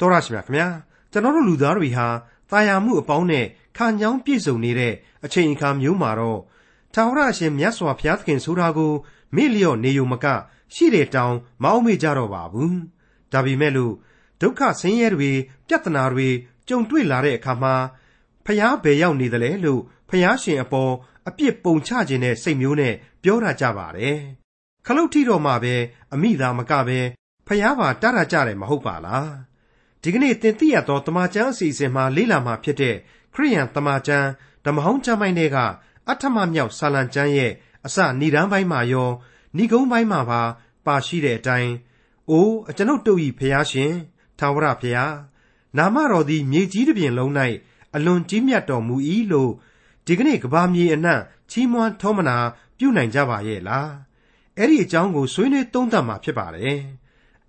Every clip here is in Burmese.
တော်ရရှိမြခင်ဗျာကျွန်တော်တို့လူသားတွေဟာတာယာမှုအပေါင်းနဲ့ခံကြောင်းပြည့်စုံနေတဲ့အချိန်အခါမျိုးမှာတော့ထာဝရအရှင်မြတ်စွာဘုရားသခင်ဆိုတာကိုမေ့လျော့နေုံမက ရှိတဲ့တောင်မအောင်မေ့ကြတော့ပါဘူးဒါပေမဲ့လို့ဒုက္ခဆင်းရဲတွေပြဿနာတွေကြုံတွေ့လာတဲ့အခါမှာဖျားဘယ်ရောက်နေသလဲလို့ဖျားရှင်အပေါ်အပြစ်ပုံချခြင်းတဲ့စိတ်မျိုးနဲ့ပြောတာကြပါတယ်ခလုတ်ထီတော်မှာပဲအမိသာမကပဲဖျားပါတရကြတယ်မဟုတ်ပါလား ဒီကနေ့သင်သိရသောတမန်ကျမ်းအစီအစဉ်မှာလေ့လာမှာဖြစ်တဲ့ခရိယန်တမန်ကျမ်းဓမ္မဟောင်းကျမ်းပိုင်းတွေကအထမမြောက်ဆာလံကျမ်းရဲ့အစဏိဒန်းပိုင်းမှာရောဏိဂုံးပိုင်းမှာပါပါရှိတဲ့အတိုင်းအိုးအကျွန်ုပ်တို့၏ဖျားရှင်ထာဝရဖျားနာမတော်သည်မြေကြီးတစ်ပြင်လုံး၌အလွန်ကြီးမြတ်တော်မူ၏လို့ဒီကနေ့ကဘာမြေအနှံ့ချီးမွမ်းထောမနာပြုနိုင်ကြပါရဲ့လားအဲ့ဒီအကြောင်းကိုဆွေးနွေးသုံးသပ်မှာဖြစ်ပါတယ်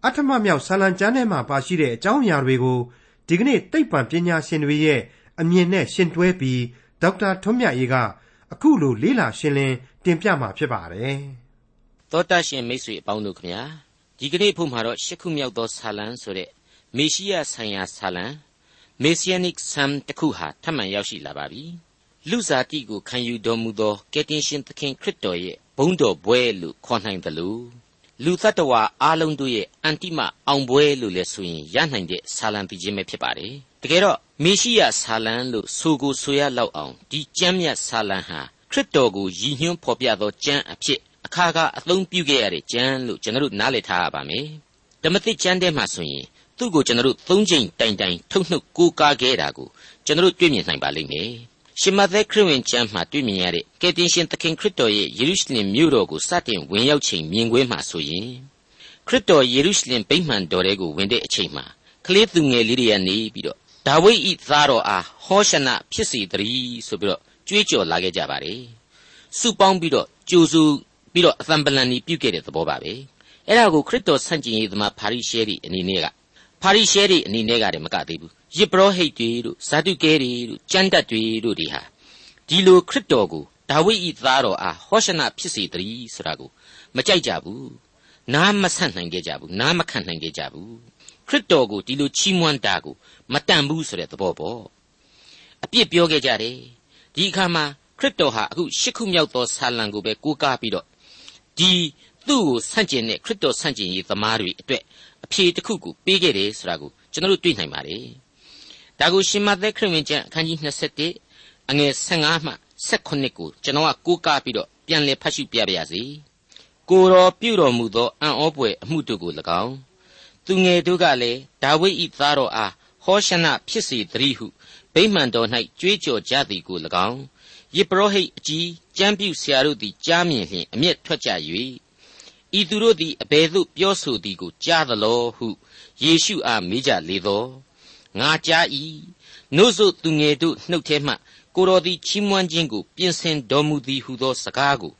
အထမမြောက်ဆာလံကျမ်းထဲမှာပါရှိတဲ့အကြောင်းအရာတွေကိုဒီကနေ့သိပ္ပံပညာရှင်တွေရဲ့အမြင်နဲ့ရှင်တွဲပြီးဒေါက်တာထွန်းမြတ်ရေးကအခုလိုလေးလာရှင်းလင်းတင်ပြမှာဖြစ်ပါတယ်သောတာရှင်မိတ်ဆွေအပေါင်းတို့ခမညာဒီကနေ့ဖို့မှာတော့ရှစ်ခုမြောက်သောဆာလံဆိုတဲ့မေရှိယဆိုင်ရာဆာလံ Messianic Psalm တစ်ခုဟာထပ်မံရောက်ရှိလာပါပြီလူစားတိကိုခံယူတော်မူသောကယ်တင်ရှင်သခင်ခရစ်တော်ရဲ့ဘုန်းတော်ဘွဲလို့ခေါ်နိုင်တယ်လို့ လူသတ္တဝါအားလုံးတို့ရဲ့အန်တိမအောင်ပွဲလို့လည်းဆိုရင်ရနိုင်တဲ့ဆာလံပြခြင်းပဲဖြစ်ပါတယ်တကယ်တော့မေရှိယဆာလံလို့ဆိုကိုဆိုရလောက်အောင်ဒီကျမ်းမြတ်ဆာလံဟာခရစ်တော်ကိုရည်ညွှန်းဖော်ပြသောကျမ်းအဖြစ်အခါကအသုံးပြုခဲ့ရတဲ့ကျမ်းလို့ကျွန်တော်တို့နားလည်ထားရပါမယ်ဓမ္မသစ်ကျမ်းထဲမှာဆိုရင်သူ့ကိုကျွန်တော်တို့သုံးချိန်တိုင်တိုင်ထုတ်နှုတ်ကိုးကားခဲ့တာကိုကျွန်တော်တို့တွေ့မြင်နိုင်ပါလိမ့်မယ် ရှင်မသက်ခရစ်ဝင်ကျမ်းမှာတွေ့မြင်ရတဲ့ကယ်တင်ရှင်သခင်ခရစ်တော်ရဲ့ယေရုရှလင်မြို့တော်ကိုစတင်ဝင်ရောက်ချိန်မြင်ကွင်းမှာဆိုရင်ခရစ်တော်ယေရုရှလင်ဗိမာန်တော်ထဲကိုဝင်တဲ့အချိန်မှာကလေးသူငယ်လေးတွေကနေပြီးတော့ဒါဝိဒ်ဤသားတော်အားဟောရှနဖြစ်စီတည်းဆိုပြီးတော့ကြွေးကြော်လာခဲ့ကြပါတယ်စုပေါင်းပြီးတော့ကြိုးစုပြီးတော့အသံပလန်ကြီးပြုတ်ခဲ့တဲ့သဘောပါပဲအဲ့ဒါကိုခရစ်တော်ဆန့်ကျင်ရေးသမားဖာရိရှဲတွေအနေနဲ့ကဖာရိရှဲတွေအနေနဲ့ကတည်းမကသေးဘူး ယစ်ပရောဟိတ်တွေတို့ဇာတုကဲတွေတို့ကျမ်းတတ်တွေတို့တွေဟာဒီလိုခရစ်တော်ကိုဒါဝိဒ်ဤသားတော်အားဟောရှနဖြစ်စေတည်းဆိုတာကိုမကြိုက်ကြဘူးနားမဆန့်နိုင်ကြကြဘူးနားမခံနိုင်ကြကြဘူးခရစ်တော်ကိုဒီလိုချီးမွမ်းတာကိုမတန်ဘူးဆိုတဲ့သဘောပေါ့အပြစ်ပြောခဲ့ကြတယ်ဒီအခါမှာခရစ်တော်ဟာအခုရှစ်ခုမြောက်သောဆာလံကိုပဲကိုးကားပြီးတော့ဒီသူ့ကိုဆန့်ကျင်တဲ့ခရစ်တော်ဆန့်ကျင်ရေးသမားတွေအတွက်အဖြေတစ်ခုကိုပေးခဲ့တယ်ဆိုတာကိုကျွန်တော်တို့တွေ့နိုင်ပါတယ် ဒါကိုရှင်မသက်ခရစ်ဝင်ကျမ်းအခန်းကြီး21အငယ်15မှ18ကိုကျွန်တော်ကကိုးကားပြီးတော့ပြန်လည်ဖတ်ရှုပြပါရစေကိုတော်ပြုတော်မူသောအံ့ဩပွေအမှုတို့ကို၎င်းသူငယ်တို့ကလည်းဒါဝိဒ်၏သားတော်အားဟောရှနဖြစ်စေတည်းဟုဗိမာန်တော်၌ကြွေးကြော်ကြသည်ကို၎င်းယေပရောဟိတ်အကြီးကျမ်းပြုဆရာတို့သည်ကြားမြင်လျှင်အမျက်ထွက်ကြ၍ဤသူတို့သည်အဘယ်သို့ပြောဆိုသည်ကိုကြားသလောဟုယေရှုအားမေးကြလေသော ငါကြား၏နို့ဆိုသူငယ်တို့နှုတ်ထဲမှကိုတော်သည်ချီးမွမ်းခြင်းကိုပြင်ဆင်တော်မူသည်ဟုသောစကားကို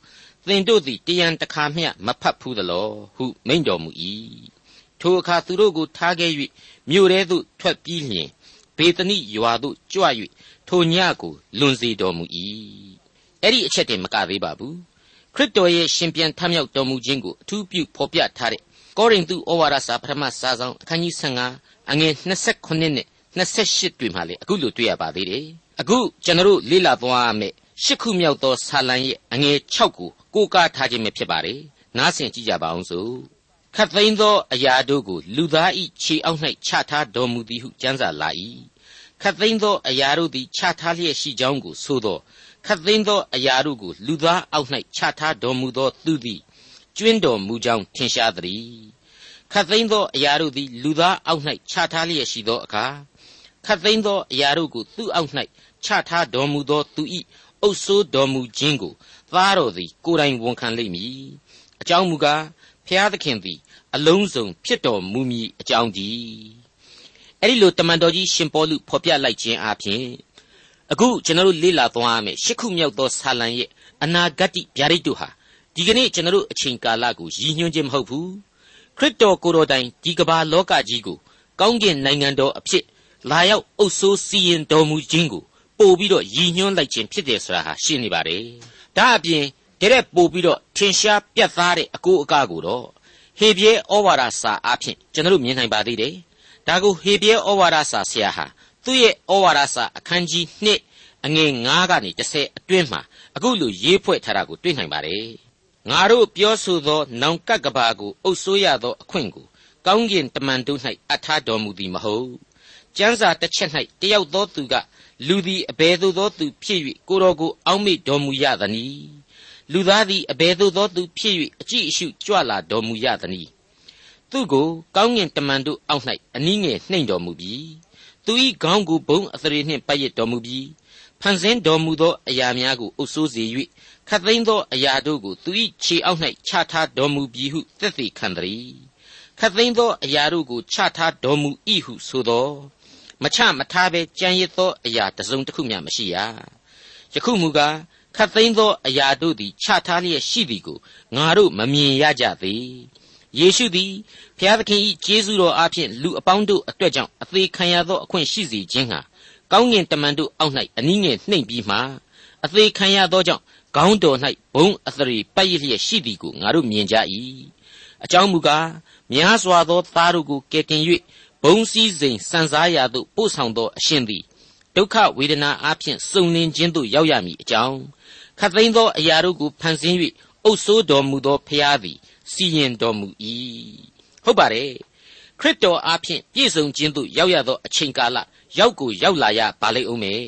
သင်တို့သည်တယံတခါမျှမဖတ်ဘူးသလောဟုမိန့်တော်မူ၏ထိုအခါသူတို့ကိုထားခဲ့၍မြို့ထဲသို့ထွက်ပြီးလျှင်ဘေသနိရွာသို့ကြွ၍ထိုညကိုလွန်စေတော်မူ၏အဲ့ဒီအချက်တည်းမကသေးပါဘူးခရစ်တော်ရဲ့ရှင်ပြန်ထမြောက်တော်မူခြင်းကိုအထူးပြုဖော်ပြထားတဲ့ကောရိန္သုဩဝါဒစာပထမစာဆောင်အခန်းကြီး15 အငယ်29နဲ့28တွေ့မှာလေအခုလိုတွေ့ရပါသေးတယ်အခုကျွန်တော်တို့လေ့လာသွားရမယ့်ရှစ်ခုမြောက်သောဆာလံရဲ့အငယ်6ကိုကိုးကားထားခြင်းပဲဖြစ်ပါတယ်နားဆင်ကြည့်ကြပါအောင်စို့ခတ်သိမ်းသောအရာတို့ကိုလူသားဤခြေအောက်၌ချထားတော်မူသည်ဟုကျမ်းစာလာ၏ခတ်သိမ်းသောအရာတို့သည်ချထားလျက်ရှိကြောင်းကိုဆိုသောခတ်သိမ်းသောအရာတို့ကိုလူသားအောက်၌ချထားတော်မူသောသူသည်ကျွင်းတော်မူကြောင်းထင်ရှားသည် ခတ်သိမ်းသောအရာတို့သည်လူသားအောက်၌ချထားလျက်ရှိသောအခါခတ်သိမ်းသောအရာတို့ကိုသူ့အောက်၌ချထားတော်မူသောသူ၏အုပ်ဆိုးတော်မူခြင်းကိုသားတော်သည်ကိုယ်တိုင်ဝန်ခံလိမ့်မည်အကြောင်းမူကားဖျားသခင်သည်အလုံးစုံဖြစ်တော်မူမည်အကြောင်းဒီအဲ့ဒီလိုတမန်တော်ကြီးရှင်ပေါလုဖော်ပြလိုက်ခြင်းအပြင်အခုကျွန်တော်တို့လေ့လာသွားရမယ်ရှစ်ခုမြောက်သောဆာလံရဲ့အနာဂတ်ဗျာဒိတ်တို့ဟာဒီကနေ့ကျွန်တော်တို့အချိန်ကာလကိုရည်ညွှန်းခြင်းမဟုတ်ဘူးခ ရစ်တော်ကိုယ်တော်တိုင်ဒီကမ္ဘာလောကကြီးကိုကောင်းကင်နိုင်ငံတော်အဖြစ်လာရောက်အုပ်စိုးစီရင်တော်မူခြင်းကိုပို့ပြီးတော့ရည်ညွှန်းလိုက်ခြင်းဖြစ်တယ်ဆိုတာဟာရှင်းနေပါတယ်ဒါအပြင်တရက်ပို့ပြီးတော့ထင်ရှားပြတ်သားတဲ့အကိုအကားကိုတော့ဟေပြဲဩဝါဒစာအဖြစ်ကျွန်တော်တို့မြင်နိုင်ပါသေးတယ်ဒါကိုဟေပြဲဩဝါဒစာဆရာဟာသူ့ရဲ့ဩဝါဒစာအခန်းကြီး2အငယ်9ကနေ10အတွင်းမှာအခုလိုရေးဖွဲ့ထားတာကိုတွေ့နိုင်ပါတယ် ငါတို့ပြောဆိုသောနောင်ကပ်ကဘာကိုအုပ်ဆိုးရသောအခွင့်ကိုကောင်းကင်တမန်တို့၌အထားတော်မူသည်မဟုတ်ကျမ်းစာတစ်ချက်၌တယောက်သောသူကလူသည်အဘယ်သို့သောသူဖြစ်၍ကိုတော်ကိုအောက်မေ့တော်မူရသနည်းလူသားသည်အဘယ်သို့သောသူဖြစ်၍အကြည့်အရှုကြွလာတော်မူရသနည်းသူကိုကောင်းကင်တမန်တို့အောက်၌အနည်းငယ်နှိမ်တော်မူပြီးသူ၏ခေါင်းကိုဘုံအသရေနှင့်ပတ်ရတော်မူပြီးဖန်ဆင်းတော်မူသောအရာများကိုအုပ်ဆိုးစေ၍ခ တ်သိမ်းသောအရာတို့ကိုသူ၏ခြေအောက်၌ချထားတော်မူပြီးဟုသက်သေခံသည်ခတ်သိမ်းသောအရာတို့ကိုချထားတော်မူ၏ဟုဆိုသောမချမထားဘဲကြံရစ်သောအရာတစ်စုံတစ်ခုမျှမရှိရယခုမူကားခတ်သိမ်းသောအရာတို့သည်ချထားလျက်ရှိသည်ကိုငါတို့မမြင်ရကြသေးယေရှုသည်ဘုရားသခင်၏ကျေးဇူးတော်အားဖြင့်လူအပေါင်းတို့အတွက်ကြောင့်အသေးခံရသောအခွင့်ရှိစေခြင်းဟာကောင်းကင်တမန်တို့အောက်၌အနည်းငယ်နှိမ့်ပြီးမှအသေးခံရသောကြောင့် ခေါင်းတော်၌ဘုံအသရေပတ်ရလျက်ရှိသည်ကိုငါတို့မြင်ကြ၏အကြောင်းမူကားများစွာသောသားတို့ကိုကယ်တင်၍ဘုံစည်းစိမ်စံစားရာသို့ပို့ဆောင်သောအရှင်သည်ဒုက္ခဝေဒနာအပြင်စုံလင်ခြင်းသို့ရောက်ရမည်အကြောင်းခတ်သိမ်းသောအရာတို့ကိုဖန်ဆင်း၍အုပ်ဆိုးတော်မူသောဖျားသည် စီရင်တော်မူ၏ဟုတ်ပါတယ်ခရစ်တော်အားဖြင့်ပြည့်စုံခြင်းသို့ရောက်ရသောအချိန်ကာလရောက်ကိုရောက်လာရပါလိမ့်ဦးမယ်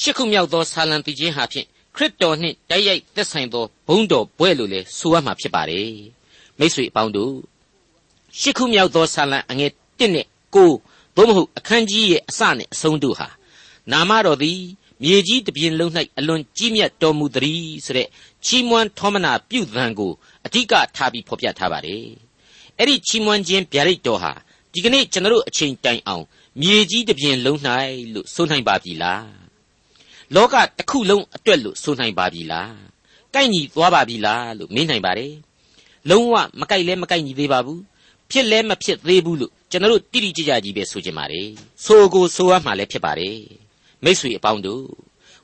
ရှစ်ခုမြောက်သောဆာလံတိခြင်းဟာဖြင့်ခ ရစ်တော်နှင့်တိုက်ရိုက်သက်ဆိုင်သောဘုန်းတော်ဘွဲ့လို့လည်းဆိုရမှာဖြစ်ပါတယ်မိတ်ဆွေအပေါင်းတို့ရှစ်ခုမြောက်သောဆာလံအငယ်1နဲ့9သို့မဟုတ်အခန်းကြီးရဲ့အစနဲ့အဆုံးတို့ဟာနာမတော်သည်မြေကြီးတစ်ပြင်လုံး၌အလွန်ကြီးမြတ်တော်မူသည်ဆိုတဲ့ချီးမွမ်းထောမနာပြုသံကိုအဓိကထားပြီးဖော်ပြထားပါတယ်အဲ့ဒီချီးမွမ်းခြင်းဗျာဒိတ်တော်ဟာဒီကနေ့ကျွန်တော်တို့အချိန်တိုင်အောင်မြေကြီးတစ်ပြင်လုံး၌လို့ဆိုနိုင်ပါပြီလား လောကတစ်ခုလုံးအတွက်လို့ဆိုနိုင်ပါပြီလားကိုက်ညီသွားပါပြီလားလို့မေးနိုင်ပါတယ်လုံးဝမကိုက်လဲမကိုက်ညီသေးပါဘူးဖြစ်လဲမဖြစ်သေးဘူးလို့ကျွန်တော်တို့တိတိကျကျကြီးပဲဆိုချင်ပါတယ်ဆိုကိုဆိုရမှလည်းဖြစ်ပါတယ်မိษွေအပေါင်းတို့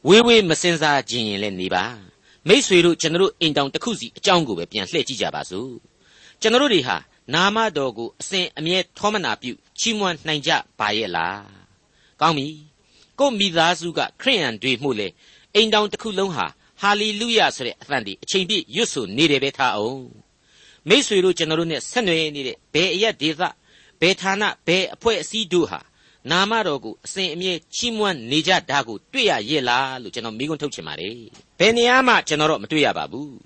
ဝေးဝေးမစင်စားခြင်းရင်လည်းနေပါမိษွေတို့ကျွန်တော်တို့အိမ်တောင်တစ်ခုစီအကြောင်းကိုပဲပြန်လှည့်ကြည့်ကြပါစို့ကျွန်တော်တို့တွေဟာနာမတော်ကိုအစဉ်အမြဲထောမနာပြုချီးမွမ်းနိုင်ကြပါရဲ့လားကောင်းပြီ ကိုမိသားစုကခရိယန်တွေမှုလေအိမ်တောင်တစ်ခုလုံးဟာဟာလေလုယဆိုတဲ့အသံဒီအချိန်ပြည့်ရွတ်ဆိုနေတယ်ပဲထားအောင်မိษွေတို့ကျွန်တော်တို့နဲ့ဆက်နွယ်နေတဲ့ဘယ်အရက်ဒေသဘယ်ဌာနဘယ်အဖွဲ့အစည်းတို့ဟာနာမတော်ကိုအစဉ်အမြဲချီးမွမ်းနေကြတာကိုတွေ့ရရဲ့လားလို့ကျွန်တော်မိကွန်းထုတ်ချင်ပါတယ်ဘယ်နေရာမှကျွန်တော်တော့မတွေ့ရပါဘူး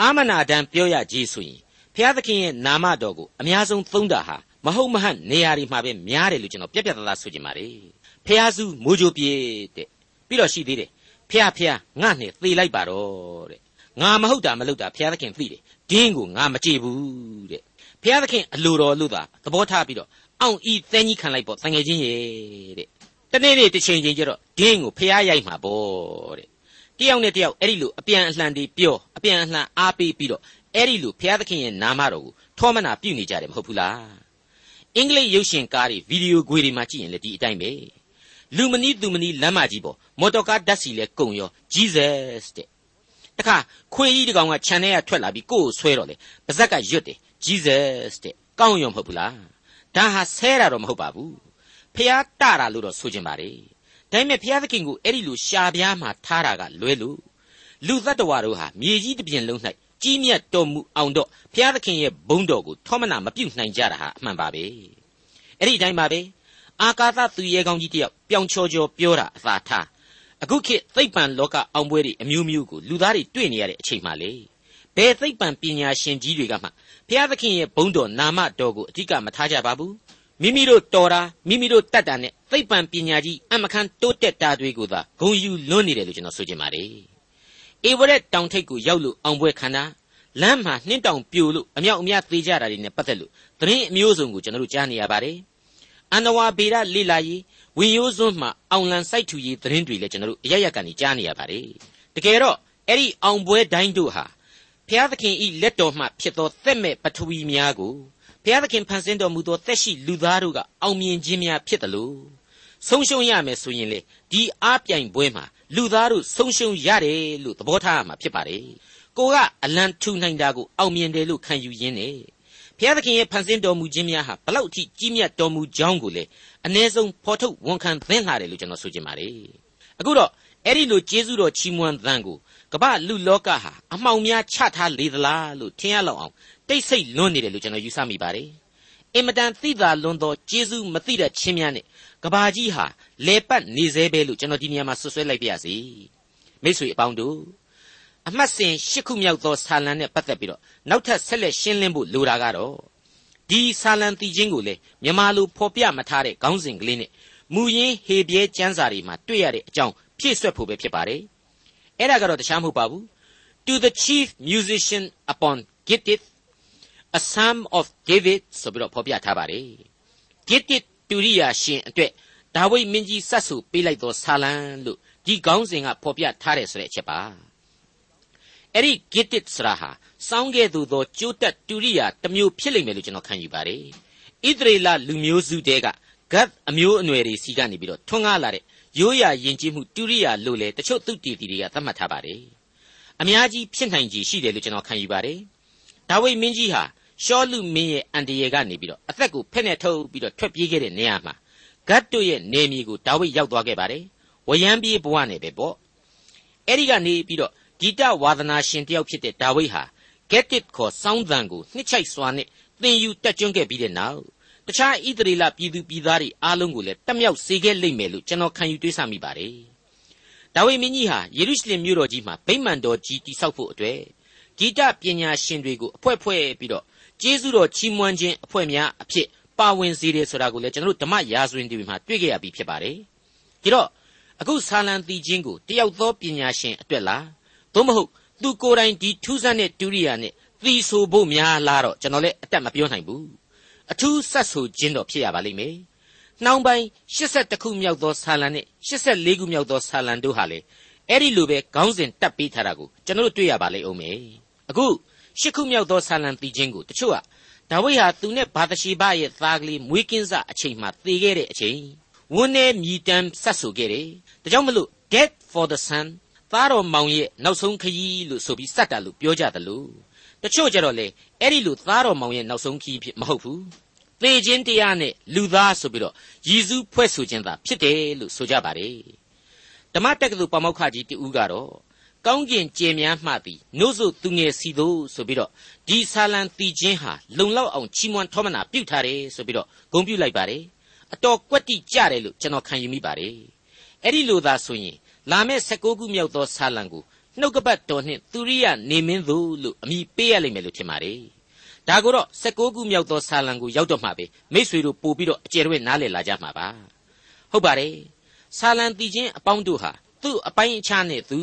အာမနာတန်ပြောရကြီးဆိုရင်ဘုရားသခင်ရဲ့နာမတော်ကိုအများဆုံးသုံးတာဟာမဟုတ်မဟန့်နေရာတွေမှာပဲများတယ်လို့ကျွန်တော်ပြက်ပြက်သားသားဆိုချင်ပါတယ် ဖះစုမိုးကြိုပြေတဲ့ပြီးတော့ရှိသေးတယ်ဖះဖះငါနဲ့သေလိုက်ပါတော့တဲ့ငါမဟုတ်တာမလုပ်တာဖះသခင်သိတယ်ဒင်းကိုငါမကြည့်ဘူးတဲ့ဖះသခင်အလိုတော်လို့သာသဘောထားပြီးတော့အောင်ဤသဲကြီးခံလိုက်ပေါ့တန်ငယ်ချင်းရဲ့တဲ့တနေ့နေ့တစ်ချိန်ချင်းကျတော့ဒင်းကိုဖះရိုက်မှာပေါ့တဲ့တယောက်နဲ့တယောက်အဲ့ဒီလိုအပြန်အလှန်တွေပြောအပြန်အလှန်အားပေးပြီးတော့အဲ့ဒီလိုဘုရားသခင်ရဲ့နာမတော်ကိုထောမနာပြုနေကြတယ်မဟုတ်ဘူးလားအင်္ဂလိပ်ရုပ်ရှင်ကားတွေဗီဒီယိုခွေတွေမှာကြည့်ရင်လည်းဒီအတိုင်းပဲ လူမနီးသူမနီးလမ်းမကြီးပေါ်မော်တော်ကားဓာတ်စီလဲကုံရော Jesus တဲ့တခါခွေကြီးတကောင်ကခြံထဲကထွက်လာပြီးကိုယ်ကိုဆွဲတော့လေပါဇက်ကရွတ်တယ် Jesus တဲ့ကောင်းရောမဟုတ်ဘူးလားဒါဟာဆဲတာတော့မဟုတ်ပါဘူးဖះတတာလို့တော့ဆိုချင်ပါ रे ဒါပေမဲ့ဖះသခင်ကိုအဲ့ဒီလိုရှာပြားမှာထားတာကလွဲလို့လူသတ္တဝါတို့ဟာမြေကြီးတစ်ပြင်လုံး၌ကြီးမြတ်တော်မူအောင်တော့ဘုရားသခင်ရဲ့ဘုန်းတော်ကိုထောမနာမပြုတ်နိုင်ကြတာဟာအမှန်ပါပဲအဲ့ဒီအတိုင်းပါပဲ အာကာသသူရဲကောင်းကြီးတယောက်ပြောင်ချော်ချော်ပြောတာအသာထားအခုခေတ်သိပ္ပံလောကအောင်ပွဲတွေအမျိုးမျိုးကိုလူသားတွေတွေ့နေရတဲ့အချိန်မှလေဘယ်သိပ္ပံပညာရှင်ကြီးတွေကမှဘုရားသခင်ရဲ့ဘုန်းတော်နာမတော်ကိုအဓိကမထားကြပါဘူးမိမိတို့တော်တာမိမိတို့တတ်တာနဲ့သိပ္ပံပညာကြီးအမခန့်တိုးတက်တာတွေကိုသာဂုံယူလွန်းနေတယ်လို့ကျွန်တော်ဆိုချင်ပါတယ်ဧဝရက်တောင်ထိပ်ကိုရောက်လို့အောင်ပွဲခန္ဓာလမ်းမှာနှင်းတောင်ပြိုလို့အမြောက်အများသေးကြတာတွေနဲ့ပတ်သက်လို့သတင်းအမျိုးစုံကိုကျွန်တော်တို့ကြားနေရပါတယ်။ အန္တဝါဗေဒလိလာရေးဝင်ရိုးစွန်းမှာအောင်လံစိုက်ထူရေးသတင်းတွေလည်းကျွန်တော်တို့အရရက်ကနေကြားနေရပါတယ်။တကယ်တော့အဲ့ဒီအောင်ပွဲတိုင်းတို့ဟာဘုရားသခင်ဤလက်တော်မှဖြစ်သောသက်မဲ့ပထဝီများကိုဘုရားသခင်ဖန်ဆင်းတော်မူသောသက်ရှိလူသားတို့ကအောင်မြင်ခြင်းများဖြစ်တယ်လို့ဆုံးရှုံးရမယ်ဆိုရင်လေဒီအားပြိုင်ပွဲမှာလူသားတို့ဆုံးရှုံးရတယ်လို့သဘောထားရမှာဖြစ်ပါတယ်ကိုကအလံထူနိုင်တာကိုအောင်မြင်တယ်လို့ခံယူရင်းနဲ့ ဘဘုရားသခင်ရဲ့ဖန်ဆင်းတော်မူခြင်းများဟာဘလောက်အထိကြီးမြတ်တော်မူကြောင်းကိုလေအ ਨੇ ဆုံးဖော်ထုတ်ဝန်ခံသင်လာတယ်လို့ကျွန်တော်ဆိုချင်ပါတယ်အခုတော့အဲ့ဒီလိုကျေးဇူးတော်ချီးမွမ်းသံကိုကမ္ဘာလူလောကဟာအမှောင်များချထားလေသလားလို့ထင်ရလောက်အောင်တိတ်ဆိတ်လွန်းနေတယ်လို့ကျွန်တော်ယူဆမိပါတယ်အင်မတန်သိသာလွန်းသောကျေးဇူးမသိတဲ့ချင်းများနဲ့ကဘာကြီးဟာလေပတ်နေသေးပဲလို့ကျွန်တော်ဒီနေရာမှာဆွဆွဲလိုက်ပါရစေမိတ်ဆွေအပေါင်းတို့ အမှတ်စဉ်၈ခုမြောက်သောဆာလံနဲ့ပတ်သက်ပြီးတော့နောက်ထပ်ဆက်လက်ရှင်းလင်းဖို့လိုတာကတော့ဒီဆာလံတီချင်းကိုလေမြန်မာလိုဖော်ပြမထားတဲ့ခေါင်းစဉ်ကလေးနဲ့မူရင်းဟေပြဲကျမ်းစာတွေမှာတွေ့ရတဲ့အကြောင်းဖြည့်ဆွက်ဖို့ပဲဖြစ်ပါတယ်အဲ့ဒါကတော့တခြားမဟုတ်ပါဘူး to the chief musician upon Gittith a psalm of David ဆိုပြီးတော့ဖော်ပြထားပါတယ် Gittith တူရိယာရှင်အတွက်ဒါဝိဒ်မင်းကြီးစတ်ဆူပေးလိုက်သောဆာလံလို့ဒီခေါင်းစဉ်ကဖော်ပြထားတယ်ဆိုတဲ့အချက်ပါ အဲ့ဒီ Gittith ဆိုတာဟာစောင်းခဲ့သူသောကျိုးတက်တူရိယာတစ်မျိုးဖြစ်လိမ့်မယ်လို့ကျွန်တော်ခံယူပါတယ်ဣသရေလလူမျိုးစုတဲကဂတ်အမျိုးအနွယ်တွေစီကနေပြီးတော့ထွန်းကားလာတဲ့ရိုးရာယဉ်ကျေးမှုတူရိယာလို့လေတချို့သူတီတီတွေကသတ်မှတ်ထားပါတယ်အများကြီးဖြစ်နိုင်ကြီးရှိတယ်လို့ကျွန်တော်ခံယူပါတယ်ဒါဝိဒ်မင်းကြီးဟာရှောလူမင်းရဲ့အန်တရေကနေပြီးတော့အသက်ကိုဖက်နဲ့ထုတ်ပြီးတော့ထွက်ပြေးခဲ့တဲ့နေရာမှာဂတ်တို့ရဲ့နေမြေကိုဒါဝိဒ်ရောက်သွားခဲ့ပါတယ်ဝယံပြေးဘဝနဲ့ပဲပေါ့အဲ့ဒီကနေပြီးတော့ ဂီတဝါသနာရှင်တယောက်ဖြစ်တဲ့ဒါဝိဒ်ဟာ get it ခေါ် စောင်းသံကို နှစ်ချိုက်စွာနဲ့သင်ယူတက်ကျွန်းခဲ့ပြီးတဲ့နောက်တခြားဣသရေလပြည်သူပြည်သားတွေအားလုံးကိုလည်းတက်မြောက်စေခဲ့လိမ့်မယ်လို့ကျွန်တော်ခံယူတွေးဆမိပါတယ်ဒါဝိဒ်မင်းကြီးဟာယေရုရှလင်မြို့တော်ကြီးမှာဗိမာန်တော်ကြီးတိဆောက်ဖို့အတွက်ဂီတပညာရှင်တွေကိုအဖွဲ့ဖွဲ့ပြီးတော့ကျေးဇူးတော်ချီးမွမ်းခြင်းအဖွဲ့များအဖြစ်ပါဝင်စေတယ်ဆိုတာကိုလည်းကျွန်တော်တို့ဓမ္မရာဇဝင်တွေမှာတွေ့ကြရပြီးဖြစ်ပါတယ်ဒီတော့အခုဆာလံတီချင်းကိုတယောက်သောပညာရှင်အတွက်လား သို့မဟုတ်သူကိုယ်တိုင်ဒီထူးဆန်းတဲ့တူရိယာနဲ့သီဆိုဖို့များလားတော့ကျွန်တော်လည်းအတက်မပြောနိုင်ဘူးအထူးဆက်ဆိုခြင်းတော့ဖြစ်ရပါလိမ့်မယ်နှောင်းပိုင်း82ခုမြောက်သောဆာလံနဲ့84ခုမြောက်သောဆာလံတို့ဟာလေအဲ့ဒီလိုပဲခေါင်းစဉ်တက်ပေးထားတာကိုကျွန်တော်တို့တွေ့ရပါလိမ့်အောင်မယ်အခုရှစ်ခုမြောက်သောဆာလံတီချင်းကိုတချို့ကဒါဝိဒ်ဟာသူနဲ့ဘာသရှိဘရဲ့သားကလေးမွေးကင်းစအချိန်မှာသေခဲ့တဲ့အချိန်ဝန်းနေမြည်တမ်းဆက်ဆိုခဲ့တယ်ဒါကြောင့်မလို့ death for the son သားတော်မောင်ရဲ့နောက်ဆုံးခရီးလို့ဆိုပြီးစက်တာလို့ပြောကြတယ်လို့တချို့ကြတော့လေအဲ့ဒီလိုသားတော်မောင်ရဲ့နောက်ဆုံးခရီးဖြစ်မဟုတ်ဘူးသေခြင်းတရားနဲ့လူသားဆိုပြီးတော့ရည်စူးဖွဲ့ဆိုခြင်းသာဖြစ်တယ်လို့ဆိုကြပါတယ်ဓမ္မတက္ကသိုလ်ပါမောက္ခကြီးတူဦးကတော့ကောင်းကျင်ကြယ်များမှသည်နှုတ်ဆိုသူငယ်စီတို့ဆိုပြီးတော့ဒီဆာလံတီချင်းဟာလုံလောက်အောင်ချီးမွမ်းထောမနာပြုထားတယ်ဆိုပြီးတော့ဂုဏ်ပြုလိုက်ပါတယ်အတော်ကွက်တိကြတယ်လို့ကျွန်တော်ခံယူမိပါတယ်အဲ့ဒီလိုသာဆိုရင် လာမယ့်16ခုမြောက်သောဆာလံကိုနှုတ်ကပတ်တော်နှင့်သူရိယနေမင်းသူလို့အမိပေးရလိမ့်မယ်လို့ထင်ပါတယ်ဒါကိုတော့16ခုမြောက်သောဆာလံကိုရောက်တော့မှပဲမိษွေတို့ပို့ပြီးတော့အကျယ်တွဲနားလည်လာကြမှာပါဟုတ်ပါတယ်ဆာလံတီချင်းအပေါင်းတို့ဟာသူ့အပိုင်းအခြားနဲ့သူ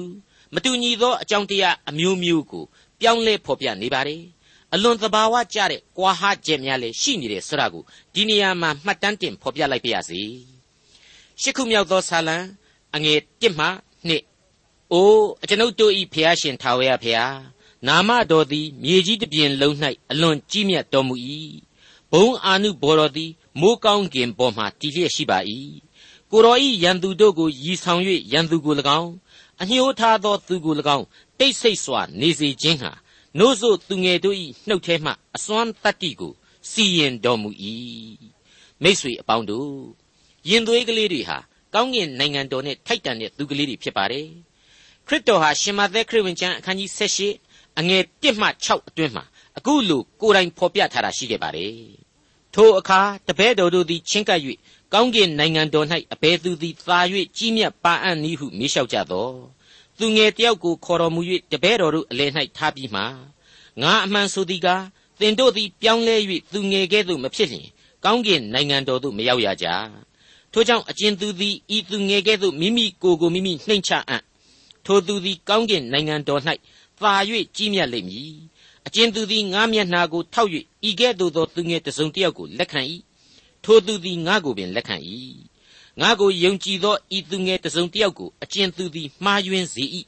မတူညီသောအကြောင်းတရားအမျိုးမျိုးကိုပြောင်းလဲဖော်ပြနေပါတယ်အလွန်သဘာဝကျတဲ့ကွာဟချက်များလည်းရှိနေတယ်ဆိုတာကိုဒီနေရာမှာမှတ်တမ်းတင်ဖော်ပြလိုက်ပါရစေရှစ်ခုမြောက်သောဆာလံ အငယ်1မှ2အိုးအကျွန်ုပ်တို့ဤဖျားရှင်ထာဝရဖျားနာမတော်သည်မြေကြီးတစ်ပြင်လုံး၌အလွန်ကြီးမြတ်တော်မူ၏ဘုံအာနုဘော်တော်သည်မိုးကောင်းကင်ပေါ်မှတည်လျက်ရှိပါ၏ကိုတော်ဤရန်သူတို့ကိုရည်ဆောင်၍ရန်သူကို၎င်းအညှိုးထားသောသူကို၎င်းတိတ်ဆိတ်စွာနေစေခြင်းဟာနို့ဆိုသူငယ်တို့၏နှုတ်ထဲမှအစွမ်းတတ္တိကိုစီရင်တော်မူ၏မိษွေအပေါင်းတို့ရင်သွေးကလေးတွေဟာ ကောင်းကင်နိုင်ငံတော်နဲ့ထိုက်တန်တဲ့သူကလေးတွေဖြစ်ပါတယ်ခရစ်တော်ဟာရှင်မသက်ခရစ်ဝင်ကျမ်းအခန်းကြီး78အငယ်1မှ6အတွင်းမှာအခုလိုကိုယ်တိုင်ဖော်ပြထားတာရှိခဲ့ပါတယ်ထိုအခါတပည့်တော်တို့သည်ချင်းကပ်၍ကောင်းကင်နိုင်ငံတော်၌အဘယ်သူသည်သာ၍ကြီးမြတ်ပါအံ့နည်းဟုမေးလျှောက်ကြသောသူငယ်တယောက်ကိုခေါ်တော်မူ၍တပည့်တော်တို့အလယ်၌ထားပြီးမှငါအမှန်ဆိုသည်ကားသင်တို့သည်ပြောင်းလဲ၍သူငယ်ကဲ့သို့မဖြစ်လျင်ကောင်းကင်နိုင်ငံတော်သို့မရောက်ရကြ ထို့ကြောင့်အကျဉ်သူသည်ဤသူငယ်ကဲ့သို့မိမိကိုယ်ကိုမိမိနှိမ့်ချအံ့ထိုသူသည်ကောင်းကင်နိုင်ငံတော်၌သာ၍ကြီးမြတ်လိမ့်မည်အကျဉ်သူသည်ငါမျက်နှာကိုထောက်၍ဤကဲ့သို့သောသူငယ်တစုံတစ်ယောက်ကိုလက်ခံ၏ထိုသူသည်ငါကိုပင်လက်ခံ၏ငါကိုယုံကြည်သောဤသူငယ်တစုံတစ်ယောက်ကိုအကျဉ်သူသည်မှားယွင်းစေ၏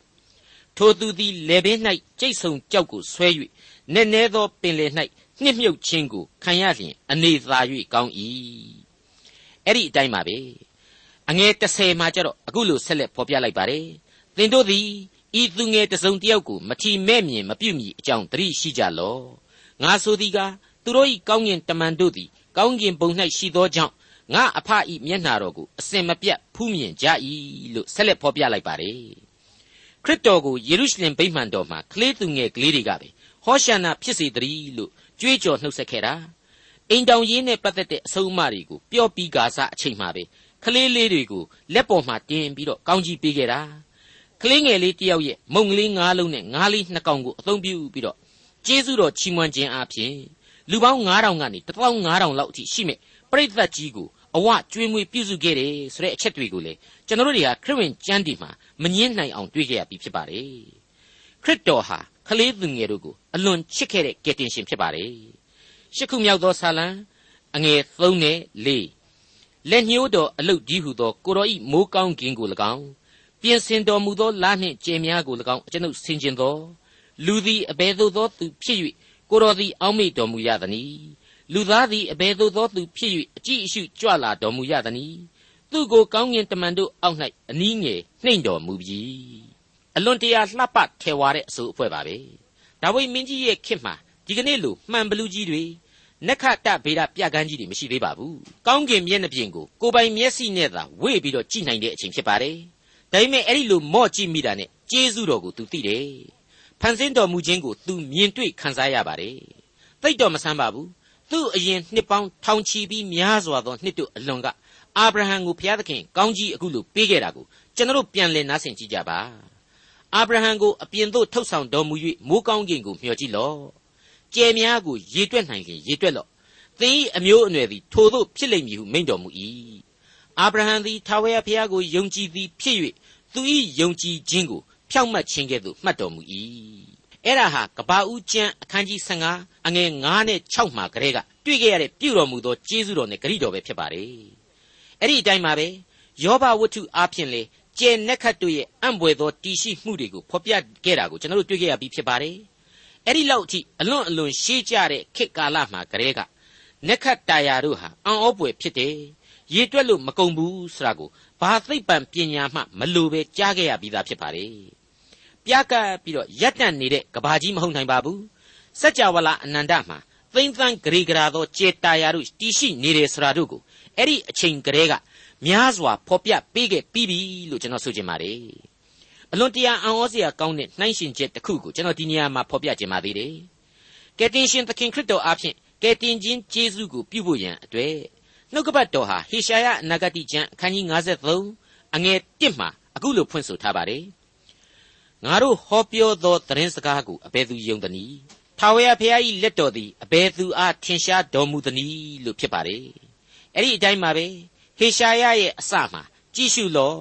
ထိုသူသည်လေပင်၌ကြိတ်ဆုံကြောက်ကိုဆွဲ၍နက်နဲသောပင်လယ်၌နှစ်မြုပ်ခြင်းကိုခံရလျင်အနေသာ၍ကောင်း၏ အဲ့ဒီအတိုင်းပါပဲအငယ်30မှာကျတော့အခုလိုဆက်လက်ဖော်ပြလိုက်ပါတယ်သင်တို့သည်ဤသူငယ်တစုံတစ်ယောက်ကိုမထီမဲ့မြင်မပြုတ်မြည်အကြောင်းတတိရှိကြလောငါဆိုသည်ကားတသူတို့၏ကောင်းကင်တမန်တို့သည်ကောင်းကင်ဘုံ၌ရှိသောကြောင့်ငါအဖဤမျက်နှာတော်ကိုအစင်မပြတ်ဖူးမြင်ကြ၏လို့ဆက်လက်ဖော်ပြလိုက်ပါတယ်ခရစ်တော်ကိုယေရုရှလင်ဗိမာန်တော်မှာကလေးသူငယ်ကလေးတွေကပဲဟောရှန္နာဖြစ်စေတည်းလို့ကြွေးကြော်နှုတ်ဆက်ခဲ့တာ အိမ်တောင်ရင်းနဲ့ပတ်သက်တဲ့အဆုံးအမတွေကိုပျော့ပြီးကာစအချိန်မှာပဲကလေးလေးတွေကိုလက်ပေါ်မှာတင်ပြီးတော့ကောင်းကြီးပေးခဲ့တာကလေးငယ်လေးတယောက်ရဲ့မုံကလေးငါးလုံးနဲ့ငါးလေးနှစ်ကောင်ကိုအသုံးပြုပြီးတော့ကျေးဇူးတော်ချီးမွမ်းခြင်းအပြင်လူပေါင်း9000ကနေ15000လောက်အထိရှိမဲ့ပရိသတ်ကြီးကိုအဝကျွေးမွေးပြုစုခဲ့တယ်ဆိုတဲ့အချက်တွေကိုလေကျွန်တော်တို့တွေကခရစ်ဝင်ကျမ်းဒီမှာမငင်းနိုင်အောင်တွေ့ကြရပြီဖြစ်ပါတယ်ခရစ်တော်ဟာကလေးသူငယ်တို့ကိုအလွန်ချစ်ခဲ့တဲ့ကယ်တင်ရှင်ဖြစ်ပါတယ် ရှစ်ခုမြောက်သောဆာလံအငယ်3နဲ့4လက်ညှိုးတော်အလုတ်ကြီးဟုသောကိုတော်ဤမိုးကောင်းခြင်းကို၎င်းပြင်ဆင်တော်မူသောလနှင့်ကြယ်များကို၎င်းကျွန်ုပ်ဆင်ခြင်သောလူသည်အဘယ်သို့သောသူဖြစ်၍ကိုတော်သည်အောက်မေ့တော်မူရသနည်းလူသားသည်အဘယ်သို့သောသူဖြစ်၍အကြည့်အရှုကြွလာတော်မူရသနည်းသူကိုကောင်းကင်တမန်တို့အောက်၌အနည်းငယ်နှိမ့်တော်မူပြီအလွန်တရာလှပထဲဝါတဲ့အဆိုအဖွဲ့ပါပဲဒါဝိမင်းကြီးရဲ့ခေတ်မှာဒီကနေ့လိုမှန်ဘလူးကြီးတွေ နက္ခတဗေဒပြကန်းကြီးတွေမရှိသေးပါဘူးကောင်းကင်မျက်နှာပြင်ကိုကိုပိုင်မျက်စိနဲ့သာဝေ့ပြီးတော့ကြည့်နိုင်တဲ့အချိန်ဖြစ်ပါတယ်ဒါပေမဲ့အဲ့ဒီလိုမော့ကြည့်မိတာနဲ့ကျေးဇူးတော်ကို तू သိတယ်ဖန်ဆင်းတော်မူခြင်းကို तू မြင်တွေ့ခံစားရပါတယ်သိတော့မဆန်းပါဘူးသူ့အရင်နှစ်ပေါင်းထောင်ချီပြီးများစွာသောနှစ်တို့အလွန်ကအာဗြဟံကိုဘုရားသခင်ကောင်းကြီးအခုလိုပေးခဲ့တာကိုကျွန်တော်ပြန်လည်နားဆင်ကြည့်ကြပါအာဗြဟံကိုအပြင်သို့ထုတ်ဆောင်တော်မူ၍မိုးကောင်းကင်ကိုမျှော်ကြည့်လော့ ကြယ်များကိုရေတွက်နိုင်ရင်ရေတွက်လော့သင်၏အမျိုးအနွယ်သည်ထိုသို့ဖြစ်လိမ့်မည်ဟုမိန့်တော်မူ၏အာဗြဟံသည်ထာဝရဘုရားကိုယုံကြည်သည်ဖြစ်၍သူ၏ယုံကြည်ခြင်းကိုဖြောင့်မတ်ခြင်းကဲ့သို့မှတ်တော်မူ၏အဲ့ဒါဟာကဘာဦးကျမ်းအခန်းကြီး15အငယ်9နဲ့6မှာကလေးကတွေ့ခဲ့ရတဲ့ပြုတော်မူသောကျေးဇူးတော်နဲ့ဂရုတော်ပဲဖြစ်ပါတယ်အဲ့ဒီအတိုင်းပါပဲယောဘဝတ္ထုအားဖြင့်လေကျဲနက်ခတ်တို့ရဲ့အံ့ဘွယ်သောတည်ရှိမှုတွေကိုဖော်ပြခဲ့တာကိုကျွန်တော်တို့တွေ့ခဲ့ရပြီးဖြစ်ပါတယ် အဲ့ဒီလောက်အထိအလွန်အလွန်ရှေးကြတဲ့ခေတ်ကာလမှာကလေးကနက်ခတ်တာယာတို့ဟာအံ့ဩပွေဖြစ်တယ်ရေတွက်လို့မကုန်ဘူးဆိုတာကိုဘာသိပ္ပံပညာမှမလိုပဲကြားခဲ့ရပြီးသားဖြစ်ပါတယ်ပြားကပ်ပြီးတော့ရက်တန့်နေတဲ့ကဘာကြီးမဟုတ်နိုင်ပါဘူးစัจ java လာအနန္တမှာသိမ့်သန်းဂရေဂရာသောကျေတာယာတို့တည်ရှိနေတယ်ဆိုတာတို့ကိုအဲ့ဒီအချိန်ကလေးကများစွာဖော်ပြပေးခဲ့ပြီးပြီလို့ကျွန်တော်ဆိုချင်ပါတယ် အလွန်တရာအံ့ဩစရာကောင်းတဲ့နှိုင်းရှင်ချက်တစ်ခုကိုကျွန်တော်ဒီနေရာမှာဖော်ပြခြင်းပါသေးတယ်ကယ်တင်ရှင်သခင်ခရစ်တော်အားဖြင့်ကယ်တင်ခြင်းကျေးဇူးကိုပြုဖို့ရန်အတွက်နှုတ်ကပတ်တော်ဟာဟေရှာယအနာဂတိကျမ်းအခန်းကြီး53အငယ်1မှာအခုလိုဖွင့်ဆိုထားပါတယ်ငါတို့ဟောပြောသောသတင်းစကားကိုအဘယ်သူယုံသနည်းထာဝရဘုရား၏လက်တော်သည်အဘယ်သူအားထင်ရှားတော်မူသနည်းလို့ဖြစ်ပါတယ်အဲ့ဒီအတိုင်းပါပဲဟေရှာယရဲ့အစမှာကြည့်ရှုလော့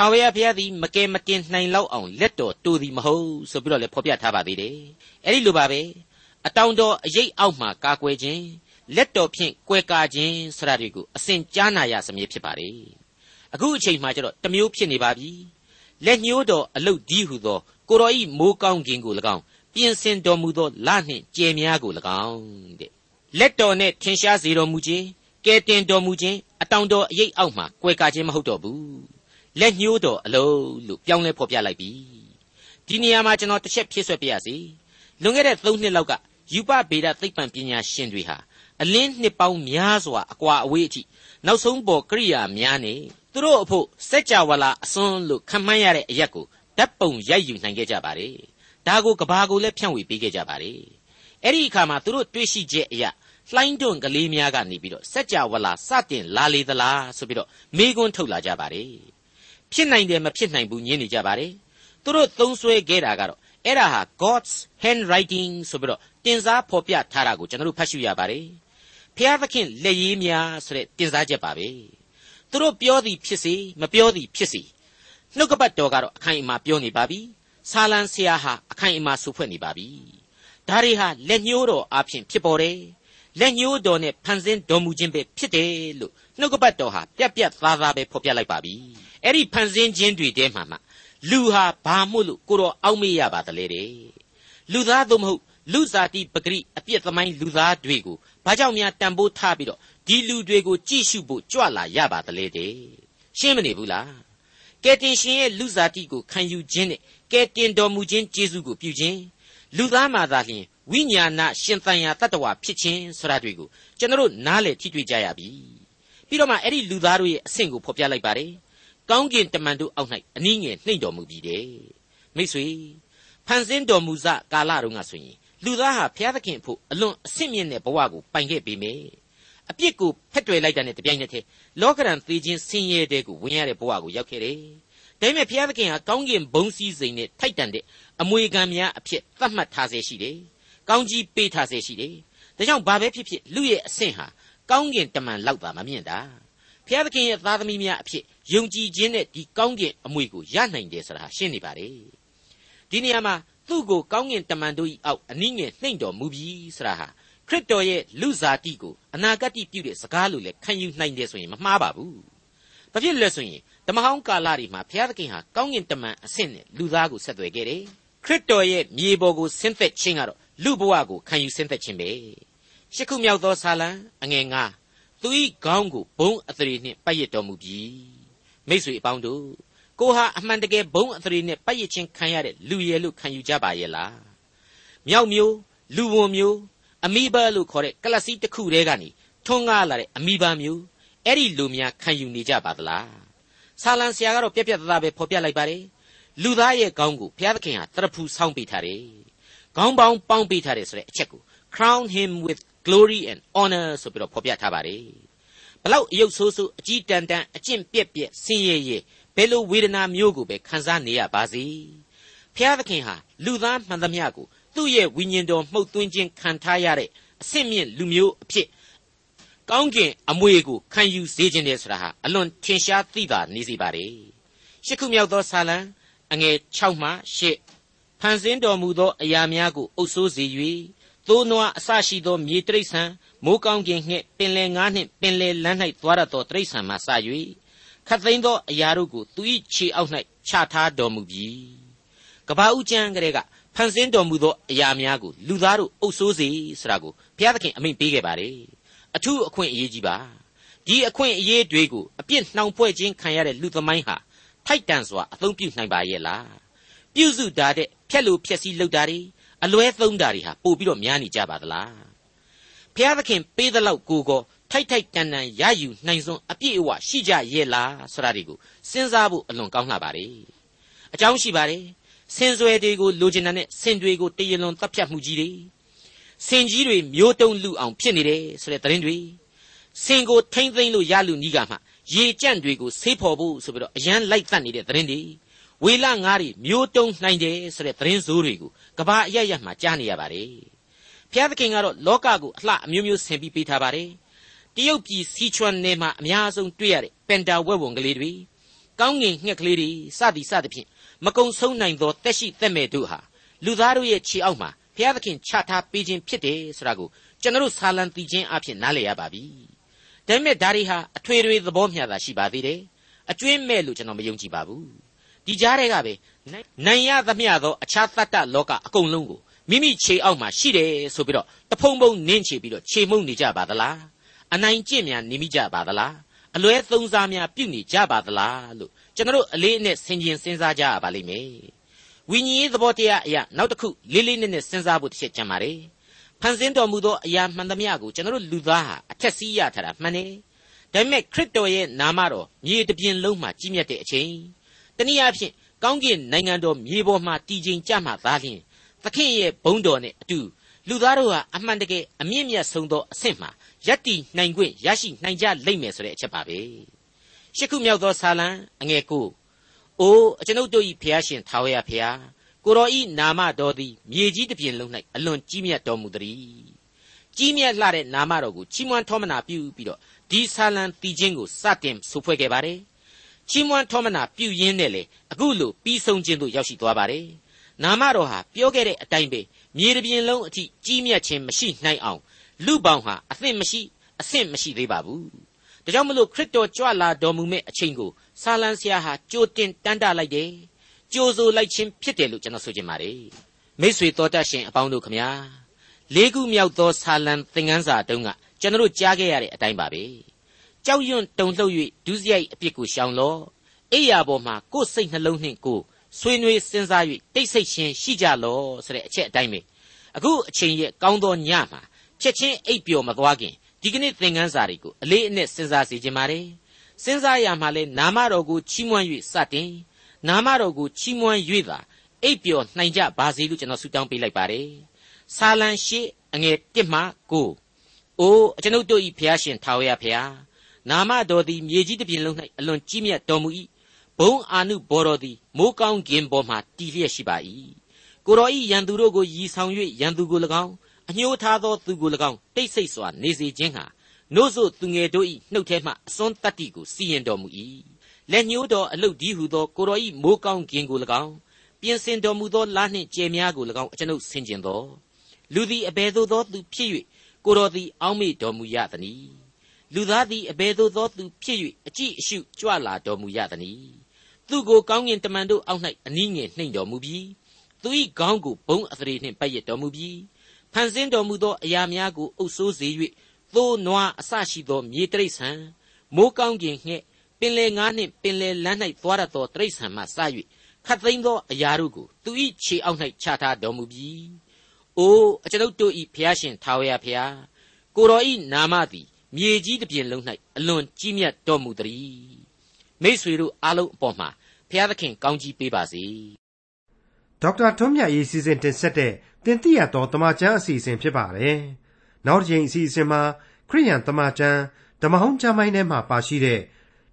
ထာဝရဘုရားသည်မကယ်မတင်နိုင်လောက်အောင်လက်တော်တူသည်မဟုတ်ဆိုပြီးတော့လည်းဖော်ပြထားပါသေးတယ်အဲ့ဒီလိုပါပဲအတောင်တော်အရေးအောက်မှာကာကွယ်ခြင်းလက်တော်ဖြင့်ကွယ်ကာခြင်းဆရာတွေကိုအစဉ်ကြားနာရစမြဲဖြစ်ပါတယ်အခုအချိန်မှကျတော့တမျိုးဖြစ်နေပါပြီလက်ညှိုးတော်အလုတ်ဒီဟုသောကိုတော်ဤမိုးကောင်းခြင်းကို၎င်းပြင်ဆင်တော်မူသောလနှင့်ကြယ်များကို၎င်းတဲ့လက်တော်နဲ့ထင်ရှားစေတော်မူခြင်းကဲတင်တော်မူခြင်းအတောင်တော်အရေးအောက်မှာကွယ်ကာခြင်းမဟုတ်တော့ဘူး လက်ညှိုးတော်အလုံးလို့ပြောင်းလဲဖော်ပြလိုက်ပြီဒီနေရာမှာကျွန်တော်တစ်ချက်ဖြည့်ဆွက်ပြရစီလွန်ခဲ့တဲ့၃နှစ်လောက်ကယူပဗေဒသိပ္ပံပညာရှင်တွေဟာအလင်းနှစ်ပေါင်းများစွာအကွာအဝေးအထိနောက်ဆုံးပေါ်ကရိယာများနဲ့သူတို့အဖို့စက်ကြဝဠာအစွန်းလို့ခံမှန်းရတဲ့အရက်ကိုဓာတ်ပုံရိုက်ယူနိုင်ခဲ့ကြပါတယ်ဒါကိုကဘာကိုလည်းဖြန့်ဝေပေးခဲ့ကြပါတယ်အဲ့ဒီအခါမှာသူတို့တွေ့ရှိချက်အရာလှိုင်းတွန့်ကလေးများကနေပြီးတော့စက်ကြဝဠာစတင်လာလေသလားဆိုပြီးတော့မေးခွန်းထုတ်လာကြပါတယ် ဖြစ်နိုင်တယ်မဖြစ်နိုင်ဘူးညင်းနေကြပါတယ်သူတို့သုံးဆွဲခဲ့တာကတော့အဲ့ဒါဟာ God's handwriting ဆိုပြီးတော့တင်စားဖော်ပြထားတာကိုကျွန်တော်တို့ဖတ်ရှုရပါတယ်ဖျားသခင်လက်ရည်များဆိုတဲ့တင်စားချက်ပါပဲသူတို့ပြောသည်ဖြစ်စေမပြောသည်ဖြစ်စေနှုတ်ကပတ်တော်ကတော့အခိုင်အမာပြောနေပါပြီဆာလံဆရာဟာအခိုင်အမာဆူဖွဲ့နေပါပြီဒါတွေဟာလက်ညှိုးတော်အဖြစ်ဖြစ်ပေါ်တယ်လက်ညှိုးတော်နဲ့ဖန်ဆင်းတော်မူခြင်းပဲဖြစ်တယ်လို့ နှုတ်ကပတ်တော်ဟာပြက်ပြက်သားသားပဲဖော်ပြလိုက်ပါပြီအဲ့ဒီဖန်ဆင်းခြင်းတွေထဲမှာမှလူဟာဘာမို့လို့ကိုတော်အောက်မေ့ရပါသလဲတဲ့လူသားသို့မဟုတ်လူစားတိပဂရိအပြစ်သမိုင်းလူသားတွေကိုဘာကြောင့်များတန်ဖိုးထားပြီးတော့ဒီလူတွေကိုကြည့်ရှုဖို့ကြွလာရပါသလဲတဲ့ရှင်းမနေဘူးလားကယ်တင်ရှင်ရဲ့လူစားတိကိုခံယူခြင်းနဲ့ကယ်တင်တော်မူခြင်းကျေးဇူးကိုပြုခြင်းလူသားမှသာလျှင်ဝဝိညာဏရှင်သန်ရာတတ္တဝါဖြစ်ခြင်းဆိုတာတွေကိုကျွန်တော်နားလည်ထိတွေ့ကြရပြီ ပြီးတော့မှအဲ့ဒီလူသားတို့ရဲ့အဆင့်ကိုဖော်ပြလိုက်ပါတယ်ကောင်းကင်တမန်တို့အောက်၌အနည်းငယ်နှိမ့်တော်မူပြီတဲ့မိတ်ဆွေဖန်ဆင်းတော်မူစကာလတုန်းကဆိုရင်လူသားဟာဘုရားသခင်ဖို့အလွန်အဆင့်မြင့်တဲ့ဘဝကိုပိုင်ခဲ့ပေမယ့်အပြစ်ကိုဖက်တွယ်လိုက်တဲ့တပြိုင်နက်တည်းလောကရန်သေးခြင်းဆင်းရဲတဲ့ကိုဝင်ရတဲ့ဘဝကိုရောက်ခဲ့တယ်။ဒါပေမဲ့ဘုရားသခင်ဟာကောင်းကင်ဘုံစည်းစိမ်နဲ့ထိုက်တန်တဲ့အမွေခံများအဖြစ်သတ်မှတ်ထားစေရှိတယ်။ကောင်းကြီးပေးထားစေရှိတယ်။ဒါကြောင့်ဘာပဲဖြစ်ဖြစ်လူရဲ့အဆင့်ဟာ ကောင်းကင်တမန်လောက်သာမမြင်တာ။ဘုရားသခင်ရဲ့သားသမီးများအဖြစ်ယုံကြည်ခြင်းနဲ့ဒီကောင်းကင်အမွေကိုရနိုင်တယ်ဆိုတာရှင်းနေပါလေ။ဒီနေရာမှာသူ့ကိုကောင်းကင်တမန်တို့၏အောက်အနည်းငယ်နှိမ့်တော်မူပြီဆိုတာဟာခရစ်တော်ရဲ့လူစားတိကိုအနာဂတ်ပြုတဲ့စကားလိုလည်းခံယူနိုင်တယ်ဆိုရင်မမှားပါဘူး။ဘာဖြစ်လဲဆိုရင်ဓမ္မဟောင်းကာလတွေမှာဘုရားသခင်ဟာကောင်းကင်တမန်အဆင့်နဲ့လူသားကိုဆက်သွယ်ခဲ့တယ်။ခရစ်တော်ရဲ့မြေပေါ်ကိုဆင်းသက်ခြင်းကတော့လူဘဝကိုခံယူဆင်းသက်ခြင်းပဲ။ ရှစ်ခုမြောက်သောဆာလံအငယ်ငါသူ၏ခေါင်းကိုဘုံအသရေနှင့်ပတ်ရတော်မူပြီ။မိတ်ဆွေအပေါင်းတို့ကိုဟာအမှန်တကယ်ဘုံအသရေနဲ့ပတ်ရခြင်းခံရတဲ့လူရယ်လို့ခံယူကြပါရဲ့လား။မြောက်မျိုးလူဝန်မျိုးအမီဘာလို့ခေါ်တဲ့ကလစီတစ်ခုတည်းကနေထွန်းကားလာတဲ့အမီဘာမျိုးအဲ့ဒီလူများခံယူနေကြပါသလားဆာလံဆရာကတော့ပြက်ပြက်သားသားပဲဖော်ပြလိုက်ပါတယ်လူသားရဲ့ခေါင်းကိုဘုရားသခင်ဟာတရဖူဆောင်းပေးထားတယ်ခေါင်းပေါင်းပေါင်းပေးထားတယ်ဆိုတဲ့အချက်ကို crown him with glory and honor ဆိုပြီးတော့ဖော်ပြထားပါတယ်ဘလောက်အယုတ်ဆိုးဆိုးအကြီးတန်တန်အကျင့်ပြက်ပြက်ဆင်းရဲရဲဘယ်လိုဝေဒနာမျိုးကိုပဲခံစားနေရပါစေဘုရားသခင်ဟာလူသားမှန်သမျှကိုသူ့ရဲ့ဝိညာဉ်တော်မှုတ်သွင်းခြင်းခံထားရတဲ့အဆင့်မြင့်လူမျိုးအဖြစ်ကောင်းကင်အမွေကိုခံယူစေခြင်းတယ်ဆိုတာဟာအလွန်ထင်ရှားသိတာနေစီပါတယ်ရှစ်ခုမြောက်သောဆာလံအငယ်6မှ8ဖန်ဆင်းတော်မူသောအရာများကိုအုပ်စိုးစေ၍ သိုးနွားအစရှိသော မြေတိရစ္ဆာန်မိုးကောင်းကင်နှင့်ပင်လယ်ငါးနှင့်ပင်လယ်လမ်း၌သွားရသောတိရစ္ဆာန်မှစ၍ခတ်သိမ်းသောအရာတို့ကိုသူ၏ခြေအောက်၌ချထားတော်မူပြီကဘာဦးကျမ်းကလေးကဖန်ဆင်းတော်မူသောအရာများကိုလူသားတို့အုပ်စိုးစေဆိုတာကိုဘုရားသခင်အမိန့်ပေးခဲ့ပါတယ်အထူးအခွင့်အရေးကြီးပါဒီအခွင့်အရေးတွေကိုအပြစ်နှောင်ဖွဲ့ခြင်းခံရတဲ့လူသမိုင်းဟာထိုက်တန်စွာအသုံးပြုနိုင်ပါရဲ့လားပြုစုတာတဲ့ဖြက်လို့ဖြက်စီးလုပ်တာတွေ အလွဲသုံးတာတွေဟာပို့ပြီးတော့များနေကြပါသလားဘုရားသခင်ပေးသလောက်ကိုကိုထိုက်ထိုက်တန်တန်ရယူနိုင်စွန်းအပြည့်အဝရှိကြရဲ့လားဆိုတာတွေကိုစဉ်းစားဖို့အလွန်ကောင်းလှပါ रे အကြောင်းရှိပါတယ်ဆင်ဆွယ်တွေကိုလိုချင်တဲ့ဆင်တွေကိုတရလွန်တပ်ဖြတ်မှုကြီးတွေဆင်ကြီးတွေမျိုးတုံးလူအောင်ဖြစ်နေတယ်ဆိုတဲ့သတင်းတွေဆင်ကိုထိမ့်သိမ့်လို့ရလူနီးကမှရေကြန့်တွေကိုဆေးဖော်ဖို့ဆိုပြီးတော့အရန်လိုက်တတ်နေတဲ့သတင်းတွေ ဝေလငါးတွေမျိုးတုံးနိုင်တယ်ဆိုတဲ့သတင်းစိုးတွေကိုကဘာအရရမှကြားနေရပါတယ်ဘုရားသခင်ကတော့လောကကိုအလှအမျိုးမျိုးဆင်ပြီးပေးထားပါတယ်တရုတ်ပြည်စီချွမ်နယ်မှာအများဆုံးတွေ့ရတဲ့ပန်တာဝက်ဝံကလေးတွေကောင်းငင်ငှက်ကလေးတွေစသည်စသဖြင့်မကုံဆုံးနိုင်သောတက်ရှိတက်မဲ့တို့ဟာလူသားတို့ရဲ့ခြေအောက်မှာဘုရားသခင်ချထားပေးခြင်းဖြစ်တယ်ဆိုတာကိုကျွန်တော်ဆာလံတီချင်းအဖြစ်နားလည်ရပါပြီ။ဒါပေမဲ့ဒါတွေဟာအထွေထွေသဘောမျှတာရှိပါသေးတယ်။အကျွင်းမဲ့လို့ကျွန်တော်မယုံကြည်ပါဘူး။ ဒီကြားထဲကပဲနိုင်ရသမျှသောအခြားတတ္တလောကအကုန်လုံးကိုမိမိခြေအောက်မှာရှိတယ်ဆိုပြီးတော့တဖုံဖုံနင်းချပြီးတော့ခြေမှုန့်နေကြပါသလား။အနိုင်ကျင့်များနေမိကြပါသလား။အလွဲသုံးစားများပြုနေကြပါသလားလို့ကျွန်တော်အလေးအနက်ဆင်ခြင်စဉ်းစားကြရပါလိမ့်မယ်ဝိညာဉ်ရေးသဘောတရားအရာနောက်တစ်ခုလေးလေးနက်နက်စဉ်းစားဖို့တစ်ချက်ကြံပါတယ်ဖန်ဆင်းတော်မူသောအရာမှန်သမျှကိုကျွန်တော်လူသားဟာအထက်စီးရထားတာမှန်တယ်ဒါပေမဲ့ခရစ်တော်ရဲ့နာမတော်မြေတပြင်လုံးမှာကြီးမြတ်တဲ့အချိန် တနည်းအားဖြင့်ကောင်းကင်နိုင်ငံတော်မြေပေါ်မှာတည်ခြင်းကြမှာသာလျှင်သခင်ရဲ့ဘုန်းတော်နဲ့အတူလူသားတို့ဟာအမှန်တကယ်အမြင့်မြတ်ဆုံးသောအဆင့်မှာယက်တီနိုင်ခွင့်ရရှိနိုင်ကြလိမ့်မယ်ဆိုတဲ့အချက်ပါပဲရှစ်ခုမြောက်သောဆာလံအငယ်ကိုအိုးအကျွန်ုပ်တို့၏ဖျားရှင်ထာဝရဖျားကိုတော်ဤနာမတော်သည်မြေကြီးတစ်ပြင်လုံး၌အလွန်ကြီးမြတ်တော်မူသည်ကြီးမြတ်လှတဲ့နာမတော်ကိုချီးမွမ်းထောမနာပြုပြီးတော့ဒီဆာလံတီချင်းကိုစတင်ဆိုဖွဲ့ခဲ့ပါတယ် ချီးမွမ်းထောမနာပြုရင်းနဲ့လေအခုလိုပြီးဆုံးခြင်းသို့ရောက်ရှိသွားပါတယ်နာမတော်ဟာပြောခဲ့တဲ့အတိုင်းပဲမြေတစ်ပြင်လုံးအထိကြီးမြတ်ခြင်းမရှိနိုင်အောင်လူပေါင်းဟာအသင့်မရှိအဆင့်မရှိသေးပါဘူးဒါကြောင့်မလို့ခရစ်တော်ကြွလာတော်မူမဲ့အချိန်ကိုဆာလံဆရာဟာကြိုတင်တန်းတလိုက်တယ်ကြိုဆိုလိုက်ခြင်းဖြစ်တယ်လို့ကျွန်တော်ဆိုချင်ပါတယ်မိษွေတော်တတ်ရှင်အပေါင်းတို့ခမညာလေးခုမြောက်သောဆာလံသင်ခန်းစာတုန်းကကျွန်တော်ကြားခဲ့ရတဲ့အတိုင်းပါပဲ ကြောက်ရွံ့တုန်လှုပ်၍ဒုစရိုက်အပြစ်ကိုရှောင်လော့အိယာပေါ်မှာကိုယ်စိတ်နှလုံးနှင့်ကိုယ်ဆွေးနွေးစဉ်းစား၍တိတ်ဆိတ်ခြင်းရှိကြလော့ဆိုတဲ့အချက်အတိုင်းပဲအခုအချိန်ရဲ့ကောင်းသောညမှာချက်ချင်းအိပ်ပျော်မသွားခင်ဒီကနေ့သင်ခန်းစာတွေကိုအလေးအနက်စဉ်းစားစေခြင်းပါတယ်စဉ်းစားရမှာလဲနာမတော်ကိုချီးမွမ်း၍စတင်နာမတော်ကိုချီးမွမ်း၍သာအိပ်ပျော်နိုင်ကြပါစေလို့ကျွန်တော်ဆုတောင်းပေးလိုက်ပါတယ်ဆာလံရှိအငယ်1မှ9အိုးကျွန်ုပ်တို့ဤဖျားရှင်ထာဝရဖျား နာမတော်သည်မြေကြီးတစ်ပြင်လုံး၌အလွန်ကြီးမြတ်တော်မူ၏ဘုံအာနုဘော်တော်သည်မိုးကောင်းကင်ပေါ်မှတည်လျက်ရှိပါ၏ကိုတော်ဤရန်သူတို့ကိုရည်ဆောင်၍ရန်သူကို၎င်းအညှိုးထားသောသူကို၎င်းတိတ်ဆိတ်စွာနေစေခြင်းဟာနို့ဆိုသူငယ်တို့၏နှုတ်ထဲမှအစွန်းတတ္တိကိုစီရင်တော်မူ၏လက်ညှိုးတော်အလုတ်ဒီဟုသောကိုတော်ဤမိုးကောင်းကင်ကို၎င်းပြင်ဆင်တော်မူသောလနှင့်ကြယ်များကို၎င်းအကျွန်ုပ်ဆင်ကျင်သောလူသည်အဘယ်သို့သောသူဖြစ်၍ကိုတော်သည်အောက်မေ့တော်မူရသနည်း လူသားသည်အဘယ်သို့သောသူဖြစ်၍အကြည့်အရှုကြွလာတော်မူရသနည်းသူကိုကောင်းကင်တမန်တို့အောက်၌အနည်းငယ်နှိမ်တော်မူပြီးသူ၏ခေါင်းကိုဘုံအသရေနှင့်ပတ်ရတော်မူပြီးဖန်ဆင်းတော်မူသောအရာများကိုအုပ်ဆိုးစေ၍သိုးနွားအစရှိသောမြေတိရစ္ဆာန်မိုးကောင်းကင်ငှက်ပင်လေငါးနှင့်ပင်လေလန်း၌သွားရသောတိရစ္ဆာန်မှစ၍ခတ်သိမ်းသောအရာတို့ကိုသူ၏ခြေအောက်၌ချထားတော်မူပြီး။အိုးအကျွန်ုပ်တို့၏ဖျားရှင်ထာဝရဖျားကိုတော်၏နာမသည် မြေကြီးတစ်ပြင်လုံး၌အလွန်ကြီးမြတ်တော်မူသည်။မိษွေတို့အားလုံးအပေါ်မှာဖျားသခင်ကောင်းကြီးပေးပါစေ။ဒေါက်တာထွန်းမြတ်ရေးစီစဉ်တင်ဆက်တဲ့တင်ပြတော်တမချန်းအစီအစဉ်ဖြစ်ပါတယ်။နောက်တစ်ချိန်အစီအစဉ်မှာခရိယန်တမချန်းဓမ္မဟောင်းကျမ်းပိုင်းထဲမှာပါရှိတဲ့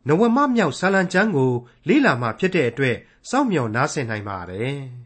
နဝမမြောက်ဆာလံကျမ်းကိုလေ့လာမှဖြစ်တဲ့အတွက်စောင့်မျှော်နားဆင်နိုင်ပါတယ်။